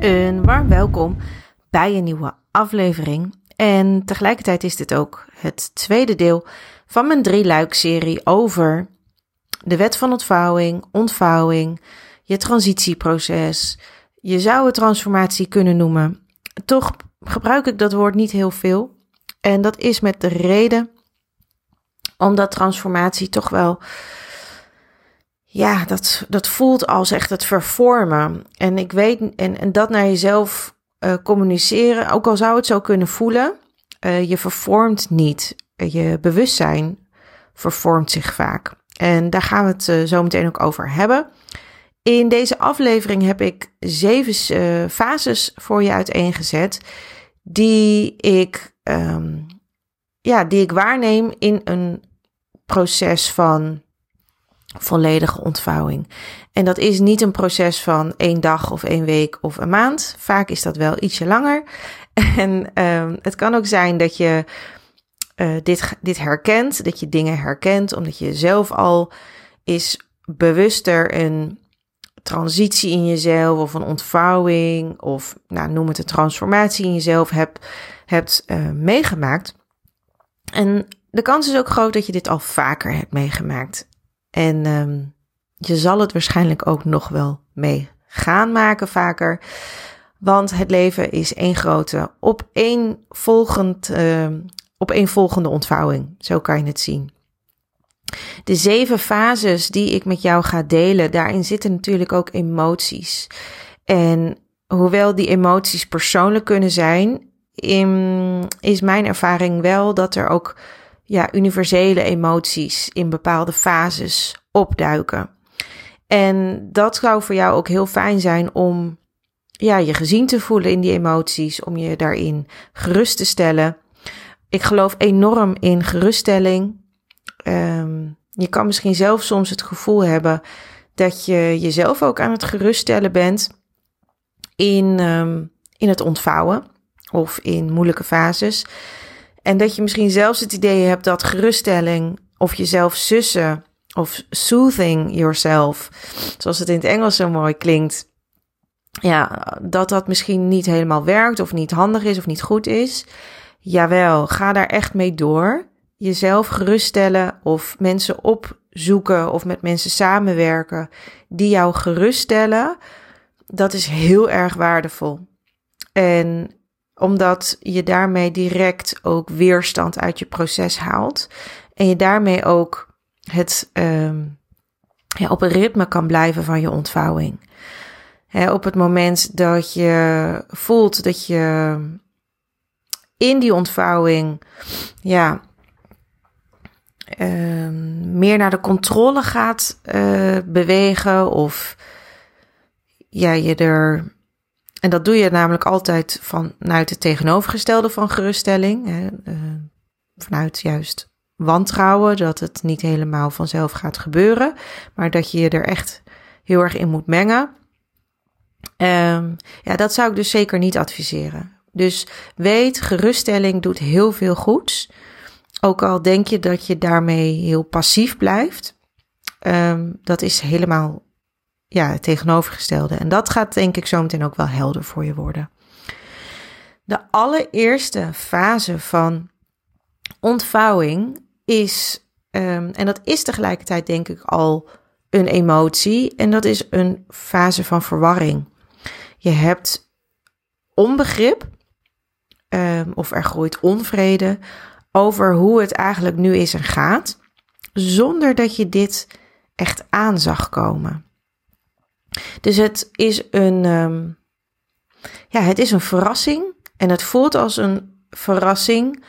Een warm welkom bij een nieuwe aflevering. En tegelijkertijd is dit ook het tweede deel van mijn drie luik serie over de wet van ontvouwing, ontvouwing, je transitieproces. Je zou het transformatie kunnen noemen. Toch gebruik ik dat woord niet heel veel. En dat is met de reden omdat transformatie toch wel ja, dat, dat voelt als echt het vervormen. En ik weet, en, en dat naar jezelf uh, communiceren, ook al zou het zo kunnen voelen, uh, je vervormt niet. Je bewustzijn vervormt zich vaak. En daar gaan we het uh, zo meteen ook over hebben. In deze aflevering heb ik zeven fases voor je uiteengezet, die ik, um, ja, die ik waarneem in een proces van volledige ontvouwing. En dat is niet een proces van één dag of één week of een maand. Vaak is dat wel ietsje langer. En um, het kan ook zijn dat je uh, dit, dit herkent, dat je dingen herkent, omdat je zelf al is bewuster een transitie in jezelf of een ontvouwing of nou, noem het een transformatie in jezelf hebt, hebt uh, meegemaakt. En de kans is ook groot dat je dit al vaker hebt meegemaakt. En um, je zal het waarschijnlijk ook nog wel mee gaan maken vaker. Want het leven is één grote opeenvolgend, uh, opeenvolgende ontvouwing. Zo kan je het zien. De zeven fases die ik met jou ga delen, daarin zitten natuurlijk ook emoties. En hoewel die emoties persoonlijk kunnen zijn, in, is mijn ervaring wel dat er ook ja, universele emoties in bepaalde fases opduiken. En dat zou voor jou ook heel fijn zijn om ja, je gezien te voelen in die emoties, om je daarin gerust te stellen. Ik geloof enorm in geruststelling. Um, je kan misschien zelf soms het gevoel hebben dat je jezelf ook aan het geruststellen bent in, um, in het ontvouwen of in moeilijke fases. En dat je misschien zelfs het idee hebt dat geruststelling of jezelf sussen of soothing yourself, zoals het in het Engels zo mooi klinkt, ja, dat dat misschien niet helemaal werkt of niet handig is of niet goed is. Jawel, ga daar echt mee door. Jezelf geruststellen of mensen opzoeken of met mensen samenwerken die jou geruststellen, dat is heel erg waardevol. En omdat je daarmee direct ook weerstand uit je proces haalt. En je daarmee ook het ja, op een ritme kan blijven van je ontvouwing. op het moment dat je voelt dat je in die ontvouwing ja, uh, meer naar de controle gaat uh, bewegen of ja, je er en dat doe je namelijk altijd vanuit het tegenovergestelde van geruststelling. Hè, uh, vanuit juist wantrouwen, dat het niet helemaal vanzelf gaat gebeuren, maar dat je je er echt heel erg in moet mengen. Um, ja, dat zou ik dus zeker niet adviseren. Dus weet, geruststelling doet heel veel goeds. Ook al denk je dat je daarmee heel passief blijft. Um, dat is helemaal ja, het tegenovergestelde. En dat gaat denk ik zo meteen ook wel helder voor je worden. De allereerste fase van ontvouwing is, um, en dat is tegelijkertijd denk ik al een emotie, en dat is een fase van verwarring. Je hebt onbegrip, um, of er groeit onvrede over hoe het eigenlijk nu is en gaat, zonder dat je dit echt aan zag komen. Dus het is een, um, ja, het is een verrassing en het voelt als een verrassing,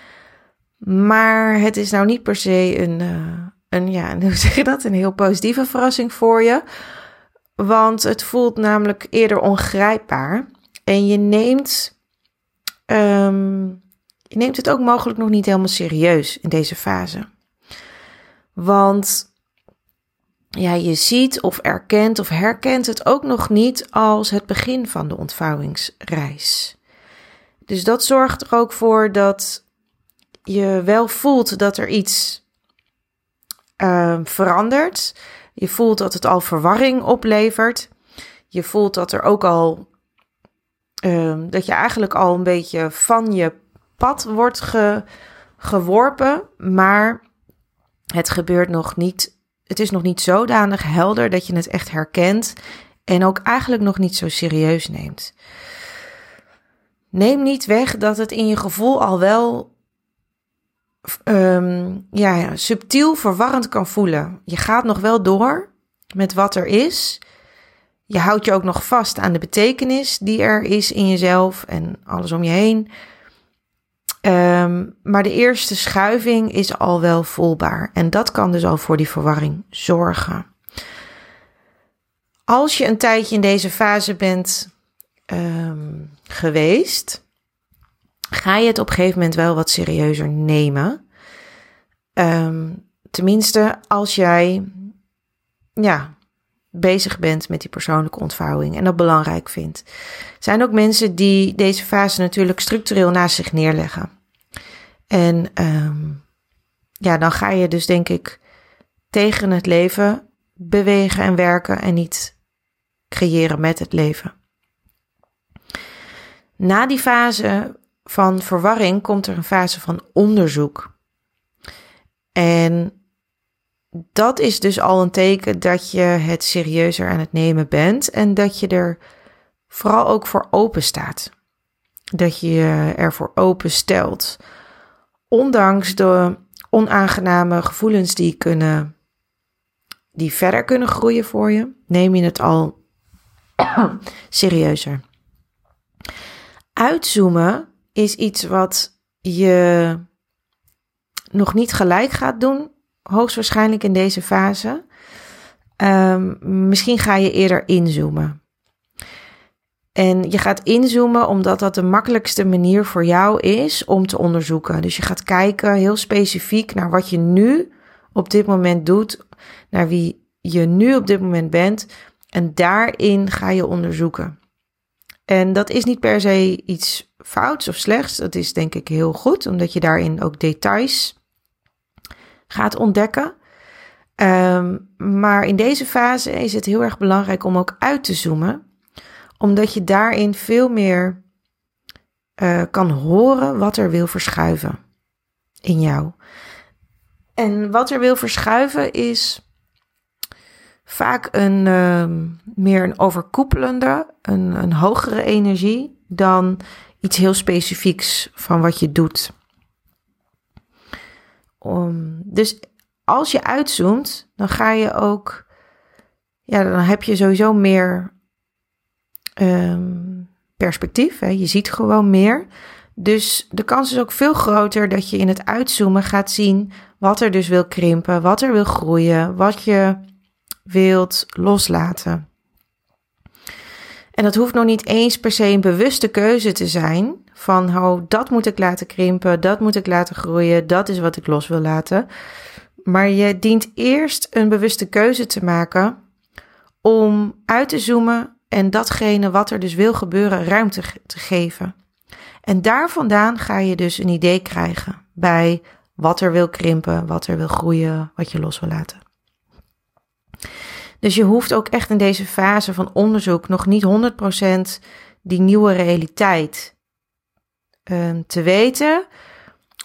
maar het is nou niet per se een, uh, een ja, hoe zeg je dat, een heel positieve verrassing voor je, want het voelt namelijk eerder ongrijpbaar en je neemt, um, je neemt het ook mogelijk nog niet helemaal serieus in deze fase. Want ja, je ziet of erkent of herkent het ook nog niet als het begin van de ontvouwingsreis. Dus dat zorgt er ook voor dat je wel voelt dat er iets uh, verandert. Je voelt dat het al verwarring oplevert. Je voelt dat er ook al ehm, dat je eigenlijk al een beetje van je pad wordt ge, geworpen, maar het gebeurt nog niet. Het is nog niet zodanig helder dat je het echt herkent en ook eigenlijk nog niet zo serieus neemt. Neem niet weg dat het in je gevoel al wel um, ja, subtiel verwarrend kan voelen. Je gaat nog wel door met wat er is. Je houdt je ook nog vast aan de betekenis die er is in jezelf en alles om je heen. Um, maar de eerste schuiving is al wel voelbaar. En dat kan dus al voor die verwarring zorgen. Als je een tijdje in deze fase bent um, geweest, ga je het op een gegeven moment wel wat serieuzer nemen. Um, tenminste, als jij ja, bezig bent met die persoonlijke ontvouwing en dat belangrijk vindt. Er zijn ook mensen die deze fase natuurlijk structureel naast zich neerleggen. En um, ja, dan ga je dus denk ik tegen het leven bewegen en werken en niet creëren met het leven. Na die fase van verwarring komt er een fase van onderzoek. En dat is dus al een teken dat je het serieuzer aan het nemen bent en dat je er vooral ook voor open staat. Dat je je ervoor open stelt. Ondanks de onaangename gevoelens die kunnen die verder kunnen groeien voor je, neem je het al serieuzer. Uitzoomen is iets wat je nog niet gelijk gaat doen, hoogstwaarschijnlijk in deze fase. Um, misschien ga je eerder inzoomen. En je gaat inzoomen omdat dat de makkelijkste manier voor jou is om te onderzoeken. Dus je gaat kijken heel specifiek naar wat je nu op dit moment doet, naar wie je nu op dit moment bent. En daarin ga je onderzoeken. En dat is niet per se iets fouts of slechts. Dat is denk ik heel goed, omdat je daarin ook details gaat ontdekken. Um, maar in deze fase is het heel erg belangrijk om ook uit te zoomen, omdat je daarin veel meer uh, kan horen wat er wil verschuiven in jou. En wat er wil verschuiven is vaak een uh, meer een overkoepelende, een, een hogere energie dan iets heel specifieks van wat je doet. Dus als je uitzoomt, dan ga je ook, ja, dan heb je sowieso meer um, perspectief. Hè? Je ziet gewoon meer. Dus de kans is ook veel groter dat je in het uitzoomen gaat zien wat er dus wil krimpen, wat er wil groeien, wat je wilt loslaten. En dat hoeft nog niet eens per se een bewuste keuze te zijn van oh, dat moet ik laten krimpen, dat moet ik laten groeien, dat is wat ik los wil laten. Maar je dient eerst een bewuste keuze te maken om uit te zoomen en datgene wat er dus wil gebeuren ruimte te geven. En daar vandaan ga je dus een idee krijgen bij wat er wil krimpen, wat er wil groeien, wat je los wil laten. Dus je hoeft ook echt in deze fase van onderzoek nog niet 100% die nieuwe realiteit um, te weten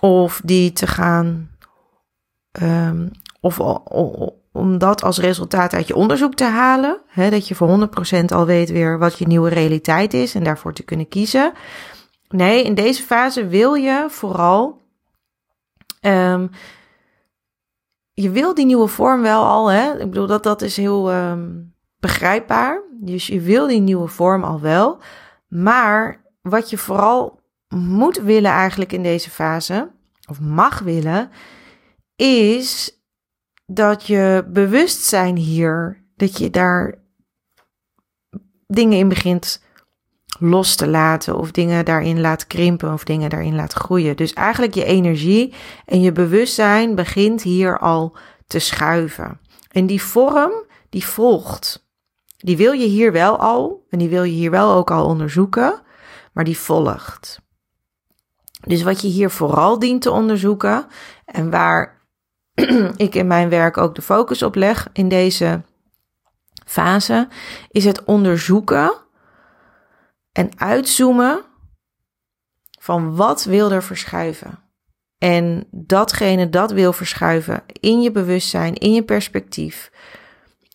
of die te gaan, um, of om dat als resultaat uit je onderzoek te halen. Hè, dat je voor 100% al weet weer wat je nieuwe realiteit is en daarvoor te kunnen kiezen. Nee, in deze fase wil je vooral um, je wil die nieuwe vorm wel al, hè? Ik bedoel, dat, dat is heel begrijpbaar. Dus je wil die nieuwe vorm al wel. Maar wat je vooral moet willen eigenlijk in deze fase, of mag willen, is dat je bewustzijn hier, dat je daar dingen in begint los te laten of dingen daarin laat krimpen of dingen daarin laat groeien. Dus eigenlijk je energie en je bewustzijn begint hier al te schuiven. En die vorm, die volgt. Die wil je hier wel al en die wil je hier wel ook al onderzoeken, maar die volgt. Dus wat je hier vooral dient te onderzoeken en waar ik in mijn werk ook de focus op leg in deze fase, is het onderzoeken En uitzoomen van wat wil er verschuiven. En datgene dat wil verschuiven in je bewustzijn, in je perspectief,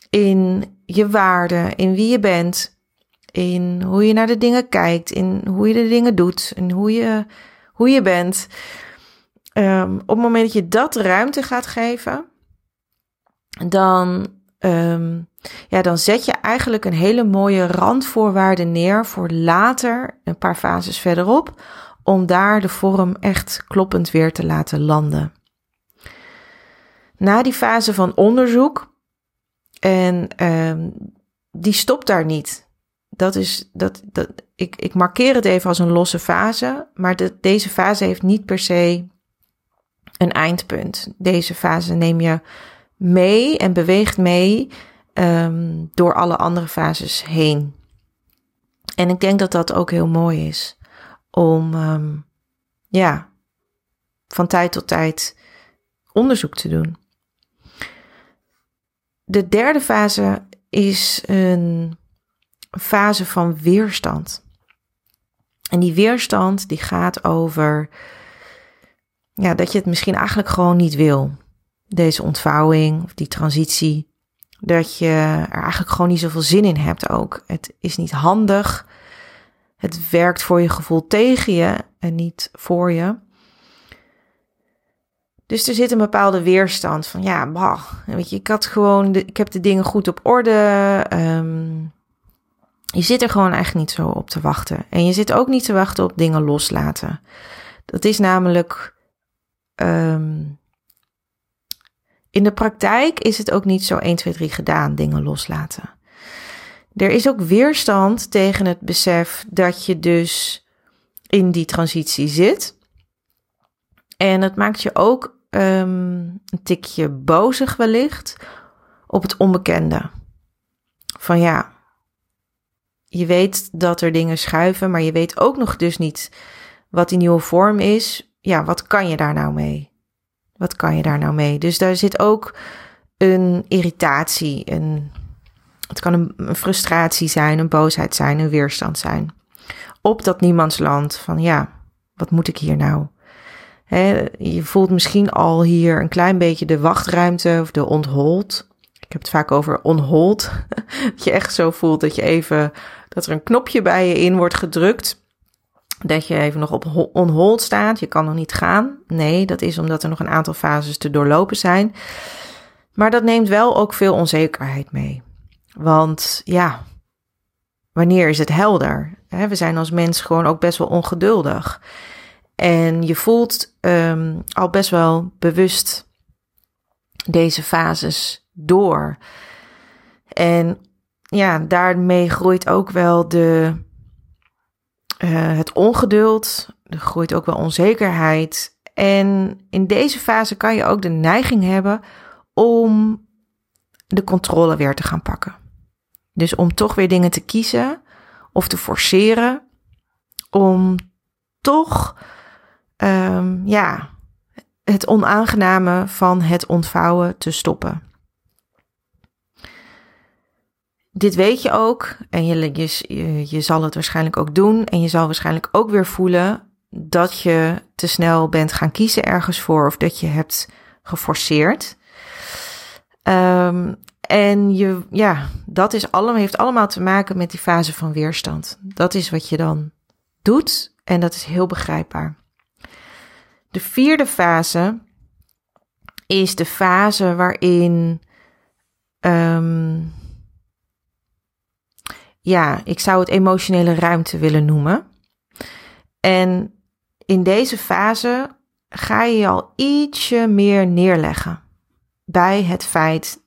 in je waarde, in wie je bent, in hoe je naar de dingen kijkt, in hoe je de dingen doet, en hoe je, hoe je bent. Um, op het moment dat je dat ruimte gaat geven, dan, um, ja, dan zet je eigenlijk een hele mooie randvoorwaarde neer voor later, een paar fases verderop, om daar de vorm echt kloppend weer te laten landen. Na die fase van onderzoek, en um, die stopt daar niet. Dat is, dat, dat, ik, ik markeer het even als een losse fase, maar de, deze fase heeft niet per se een eindpunt. Deze fase neem je mee en beweegt mee um, door alle andere fases heen. En ik denk dat dat ook heel mooi is om um, ja, van tijd tot tijd onderzoek te doen. De derde fase is een fase van weerstand. En die weerstand die gaat over ja, dat je het misschien eigenlijk gewoon niet wil. Deze ontvouwing of die transitie. Dat je er eigenlijk gewoon niet zoveel zin in hebt ook. Het is niet handig. Het werkt voor je gevoel tegen je en niet voor je. Dus er zit een bepaalde weerstand van ja, bah, weet je, ik had gewoon, ik heb de dingen goed op orde. Um, je zit er gewoon eigenlijk niet zo op te wachten. En je zit ook niet te wachten op dingen loslaten. Dat is namelijk um, in de praktijk is het ook niet zo 1, 2, 3 gedaan, dingen loslaten. Er is ook weerstand tegen het besef dat je dus in die transitie zit. En het maakt je ook um, een tikje bozig wellicht op het onbekende. Van ja, je weet dat er dingen schuiven, maar je weet ook nog dus niet wat die nieuwe vorm is. Ja, wat kan je daar nou mee? Wat kan je daar nou mee? Dus daar zit ook een irritatie, een, het kan een, frustratie zijn, een boosheid zijn, een weerstand zijn. Op dat niemandsland van ja, wat moet ik hier nou? je voelt misschien al hier een klein beetje de wachtruimte of de onthold. Ik heb het vaak over onhold. dat je echt zo voelt dat je even dat er een knopje bij je in wordt gedrukt. Dat je even nog op onhold staat. Je kan nog niet gaan. Nee, dat is omdat er nog een aantal fases te doorlopen zijn. Maar dat neemt wel ook veel onzekerheid mee. Want ja, wanneer is het helder? We zijn als mens gewoon ook best wel ongeduldig. En je voelt um, al best wel bewust deze fases door. En ja, daarmee groeit ook wel de, uh, het ongeduld, er groeit ook wel onzekerheid. En in deze fase kan je ook de neiging hebben om de controle weer te gaan pakken. Dus om toch weer dingen te kiezen of te forceren, om toch um, ja, het onaangename van het ontvouwen te stoppen. Dit weet je ook en je, je, je zal het waarschijnlijk ook doen. En je zal waarschijnlijk ook weer voelen dat je te snel bent gaan kiezen ergens voor of dat je hebt geforceerd. Um, en je, ja, dat is allemaal, heeft allemaal te maken met die fase van weerstand. Dat is wat je dan doet en dat is heel begrijpbaar. De vierde fase is de fase waarin um, ja, ik zou het emotionele ruimte willen noemen. En in deze fase ga je al ietsje meer neerleggen bij het feit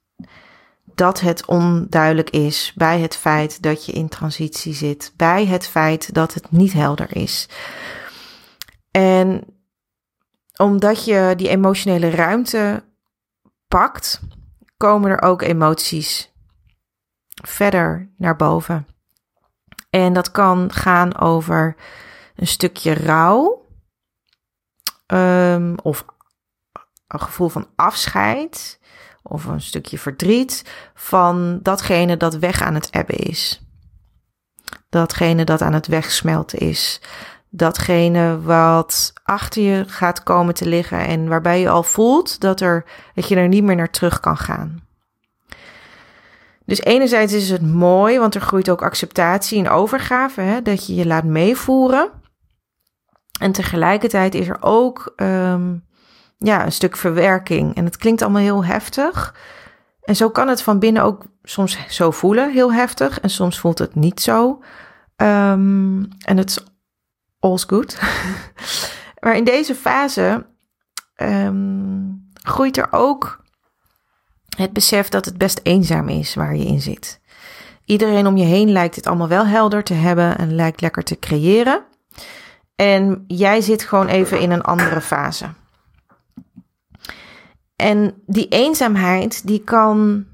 dat het onduidelijk is, bij het feit dat je in transitie zit, bij het feit dat het niet helder is. En omdat je die emotionele ruimte pakt, komen er ook emoties verder naar boven. En dat kan gaan over een stukje rouw um, of een gevoel van afscheid of een stukje verdriet van datgene dat weg aan het ebben is. Datgene dat aan het wegsmelten is. Datgene wat achter je gaat komen te liggen en waarbij je al voelt dat, er, dat je er niet meer naar terug kan gaan. Dus enerzijds is het mooi, want er groeit ook acceptatie en overgave, hè, dat je je laat meevoeren. En tegelijkertijd is er ook um, ja, een stuk verwerking. En het klinkt allemaal heel heftig. En zo kan het van binnen ook soms zo voelen, heel heftig. En soms voelt het niet zo. Um, en het is all's good. maar in deze fase um, groeit er ook het besef dat het best eenzaam is waar je in zit. Iedereen om je heen lijkt het allemaal wel helder te hebben en lijkt lekker te creëren. En jij zit gewoon even in een andere fase. En die eenzaamheid, die kan.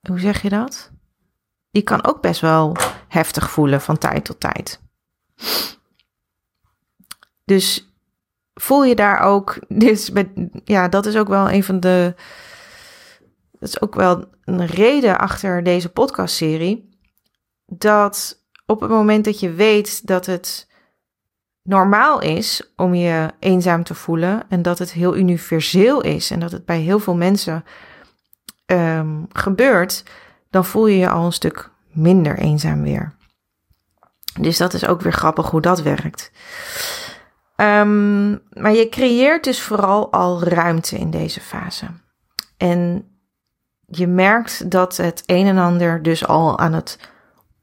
Hoe zeg je dat? Die kan ook best wel heftig voelen van tijd tot tijd. Dus voel je daar ook. Dus ja, dat is ook wel een van de. Dat is ook wel een reden achter deze podcastserie. Dat op het moment dat je weet dat het normaal is om je eenzaam te voelen en dat het heel universeel is en dat het bij heel veel mensen um, gebeurt, dan voel je je al een stuk minder eenzaam weer. Dus dat is ook weer grappig hoe dat werkt. Um, maar je creëert dus vooral al ruimte in deze fase. En je merkt dat het een en ander dus al aan het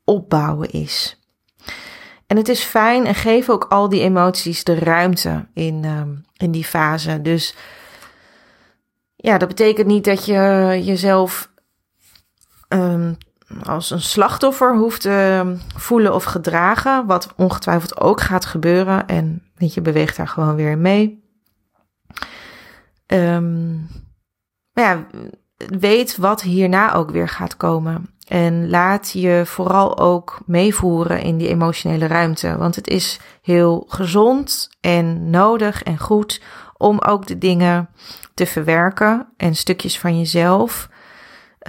opbouwen is. En het is fijn en geef ook al die emoties de ruimte in, um, in die fase. Dus ja, dat betekent niet dat je jezelf um, als een slachtoffer hoeft te voelen of gedragen. Wat ongetwijfeld ook gaat gebeuren. En weet je, beweegt daar gewoon weer mee. Um, maar ja, weet wat hierna ook weer gaat komen. En laat je vooral ook meevoeren in die emotionele ruimte. Want het is heel gezond en nodig en goed om ook de dingen te verwerken en stukjes van jezelf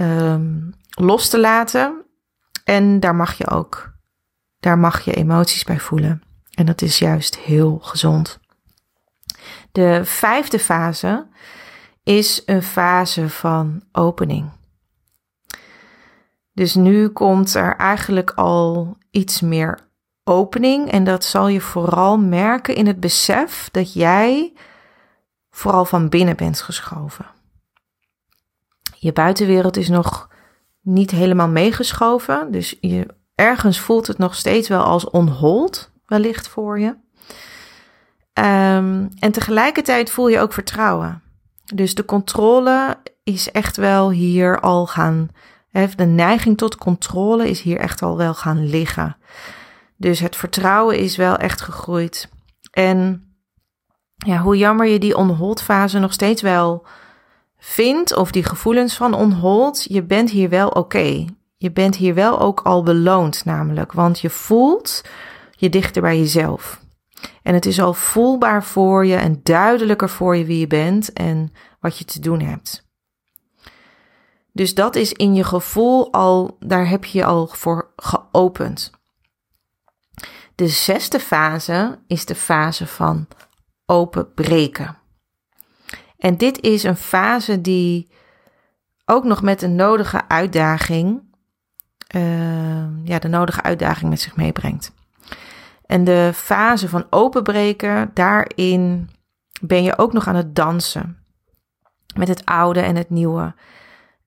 um, los te laten. En daar mag je ook, daar mag je emoties bij voelen. En dat is juist heel gezond. De vijfde fase is een fase van opening. Dus nu komt er eigenlijk al iets meer opening en dat zal je vooral merken in het besef dat jij vooral van binnen bent geschoven. Je buitenwereld is nog niet helemaal meegeschoven, dus je, ergens voelt het nog steeds wel als onhold, wellicht voor je. Um, en tegelijkertijd voel je ook vertrouwen. Dus de controle is echt wel hier al gaan de neiging tot controle is hier echt al wel gaan liggen. Dus het vertrouwen is wel echt gegroeid. En ja, hoe jammer je die onhold fase nog steeds wel vindt, of die gevoelens van onhold, je bent hier wel oké. Je bent hier wel ook al beloond, namelijk, want je voelt je dichter bij jezelf. En het is al voelbaar voor je en duidelijker voor je wie je bent en wat je te doen hebt. Dus dat is in je gevoel al, daar heb je al voor geopend. De zesde fase is de fase van openbreken. En dit is een fase die ook nog met de nodige uitdaging, uh, ja, de nodige uitdaging met zich meebrengt. En de fase van openbreken, daarin ben je ook nog aan het dansen met het oude en het nieuwe.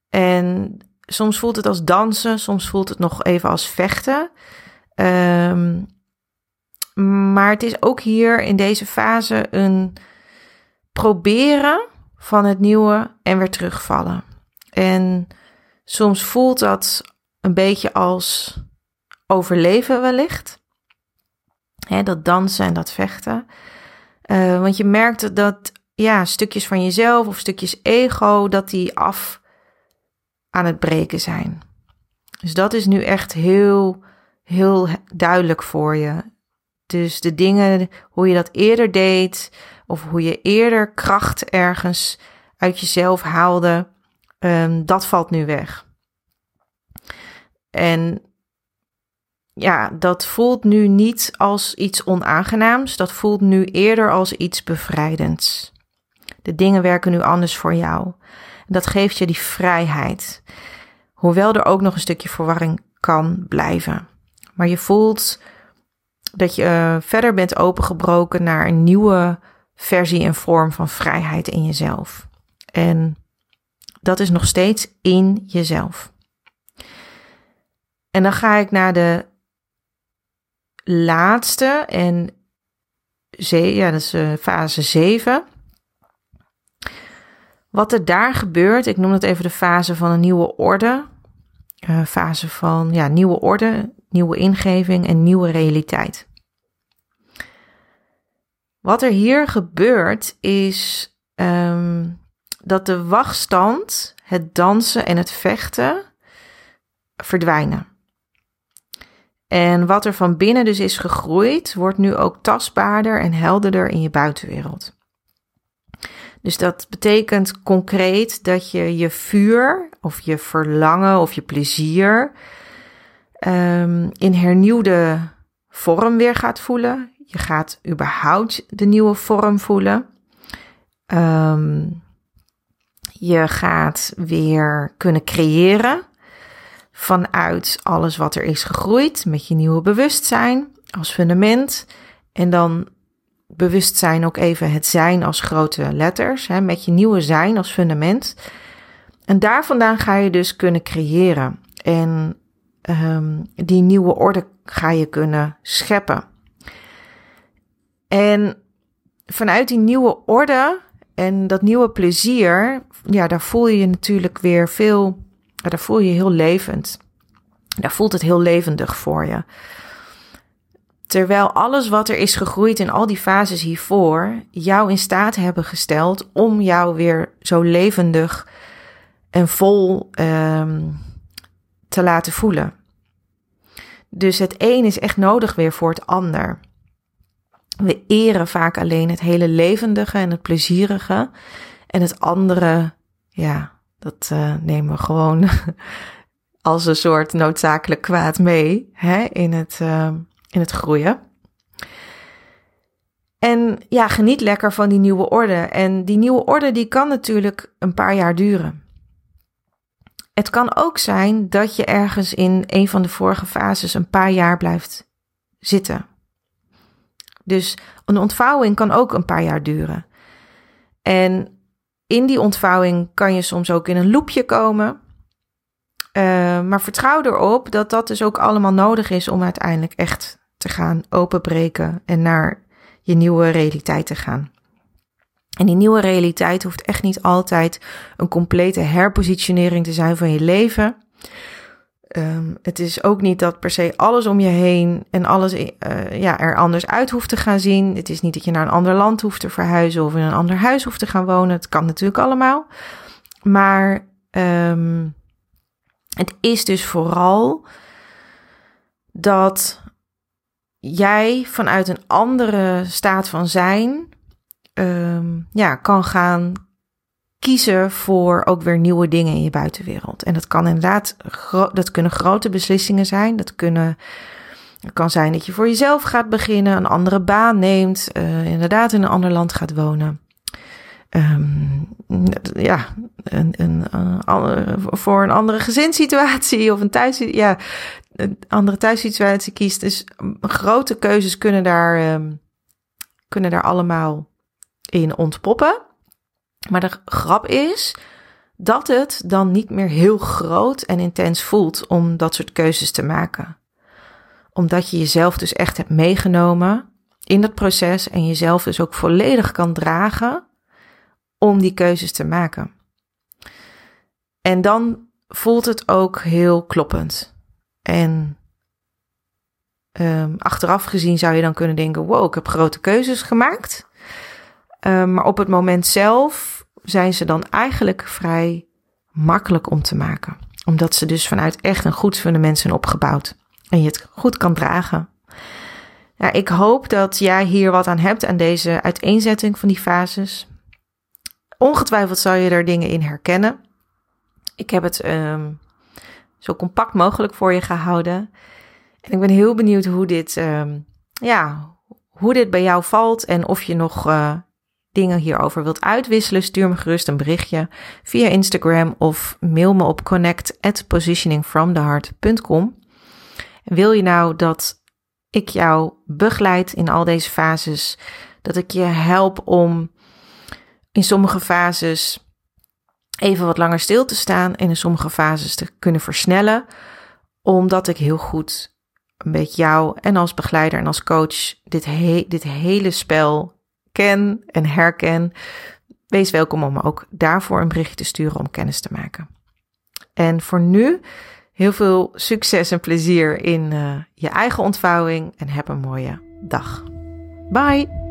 En soms voelt het als dansen, soms voelt het nog even als vechten. Um, maar het is ook hier in deze fase een proberen van het nieuwe en weer terugvallen. En soms voelt dat een beetje als overleven wellicht. Hè, dat dansen en dat vechten. Uh, want je merkt dat ja, stukjes van jezelf of stukjes ego, dat die af aan het breken zijn. Dus dat is nu echt heel, heel duidelijk voor je. Dus de dingen, hoe je dat eerder deed, of hoe je eerder kracht ergens uit jezelf haalde, um, dat valt nu weg. En ja, dat voelt nu niet als iets onaangenaams. Dat voelt nu eerder als iets bevrijdends. De dingen werken nu anders voor jou. Dat geeft je die vrijheid. Hoewel er ook nog een stukje verwarring kan blijven. Maar je voelt dat je uh, verder bent opengebroken naar een nieuwe versie en vorm van vrijheid in jezelf. En dat is nog steeds in jezelf. En dan ga ik naar de laatste en ja, dat is uh, fase 7. Wat er daar gebeurt, ik noem het even de fase van een nieuwe orde. Uh, fase van ja, nieuwe orde, nieuwe ingeving en nieuwe realiteit. Wat er hier gebeurt is um, dat de wachtstand, het dansen en het vechten verdwijnen. En wat er van binnen dus is gegroeid, wordt nu ook tastbaarder en helderder in je buitenwereld. Dus dat betekent concreet dat je je vuur of je verlangen of je plezier um, in hernieuwde vorm weer gaat voelen. Je gaat überhaupt de nieuwe vorm voelen. Um, je gaat weer kunnen creëren vanuit alles wat er is gegroeid met je nieuwe bewustzijn als fundament. En dan bewustzijn ook even het zijn als grote letters, hè, met je nieuwe zijn als fundament. En daar vandaan ga je dus kunnen creëren. En um, die nieuwe orde ga je kunnen scheppen. En vanuit die nieuwe orde en dat nieuwe plezier, ja, daar voel je je natuurlijk weer veel, daar voel je je heel levend. Daar voelt het heel levendig voor je. Terwijl alles wat er is gegroeid in al die fases hiervoor jou in staat hebben gesteld om jou weer zo levendig en vol um, te laten voelen. Dus het een is echt nodig weer voor het ander. We eren vaak alleen het hele levendige en het plezierige. En het andere, ja, dat uh, nemen we gewoon als een soort noodzakelijk kwaad mee hè, in, het, uh, in het groeien. En ja, geniet lekker van die nieuwe orde. En die nieuwe orde die kan natuurlijk een paar jaar duren. Het kan ook zijn dat je ergens in een van de vorige fases een paar jaar blijft zitten. Dus een ontvouwing kan ook een paar jaar duren. En in die ontvouwing kan je soms ook in een loopje komen. Uh, maar vertrouw erop dat dat dus ook allemaal nodig is om uiteindelijk echt te gaan openbreken en naar je nieuwe realiteit te gaan. En die nieuwe realiteit hoeft echt niet altijd een complete herpositionering te zijn van je leven. Um, het is ook niet dat per se alles om je heen en alles uh, ja, er anders uit hoeft te gaan zien. Het is niet dat je naar een ander land hoeft te verhuizen of in een ander huis hoeft te gaan wonen. Het kan natuurlijk allemaal. Maar um, het is dus vooral dat jij vanuit een andere staat van zijn um, ja, kan gaan kiezen voor ook weer nieuwe dingen in je buitenwereld. En dat kan inderdaad, dat kunnen grote beslissingen zijn. Dat kunnen, het kan zijn dat je voor jezelf gaat beginnen, een andere baan neemt, uh, inderdaad in een ander land gaat wonen. Um, ja, een, een, voor een andere gezinssituatie of een thuis, ja, een andere thuissituatie kiest. Dus grote keuzes kunnen daar, um, kunnen daar allemaal in ontpoppen. Maar de grap is dat het dan niet meer heel groot en intens voelt om dat soort keuzes te maken. Omdat je jezelf dus echt hebt meegenomen in dat proces en jezelf dus ook volledig kan dragen om die keuzes te maken. En dan voelt het ook heel kloppend. En um, achteraf gezien zou je dan kunnen denken: wow, ik heb grote keuzes gemaakt. Um, maar op het moment zelf zijn ze dan eigenlijk vrij makkelijk om te maken. Omdat ze dus vanuit echt een goed fundament zijn opgebouwd. En je het goed kan dragen. Ja, ik hoop dat jij hier wat aan hebt aan deze uiteenzetting van die fases. Ongetwijfeld zal je er dingen in herkennen. Ik heb het um, zo compact mogelijk voor je gehouden. En ik ben heel benieuwd hoe dit, ehm, ja, hoe dit bij jou valt en of je nog uh, dingen hierover wilt uitwisselen. Stuur me gerust een berichtje via Instagram of mail me op connect at positioningfromtheheart.com. En wil je nou dat ik jou begeleid in al deze fases, dat ik je help om in sommige fases even wat langer stil te staan en in sommige fases te kunnen versnellen, omdat ik heel goed beetje jou en als begeleider en als coach dit, dit hele spel ken en herken. Wees welkom om ook daarvoor een berichtje te sturen om kennis te maken. En voor nu heel veel succes en plezier in uh, je eigen ontvouwing en heb een mooie dag. Bye!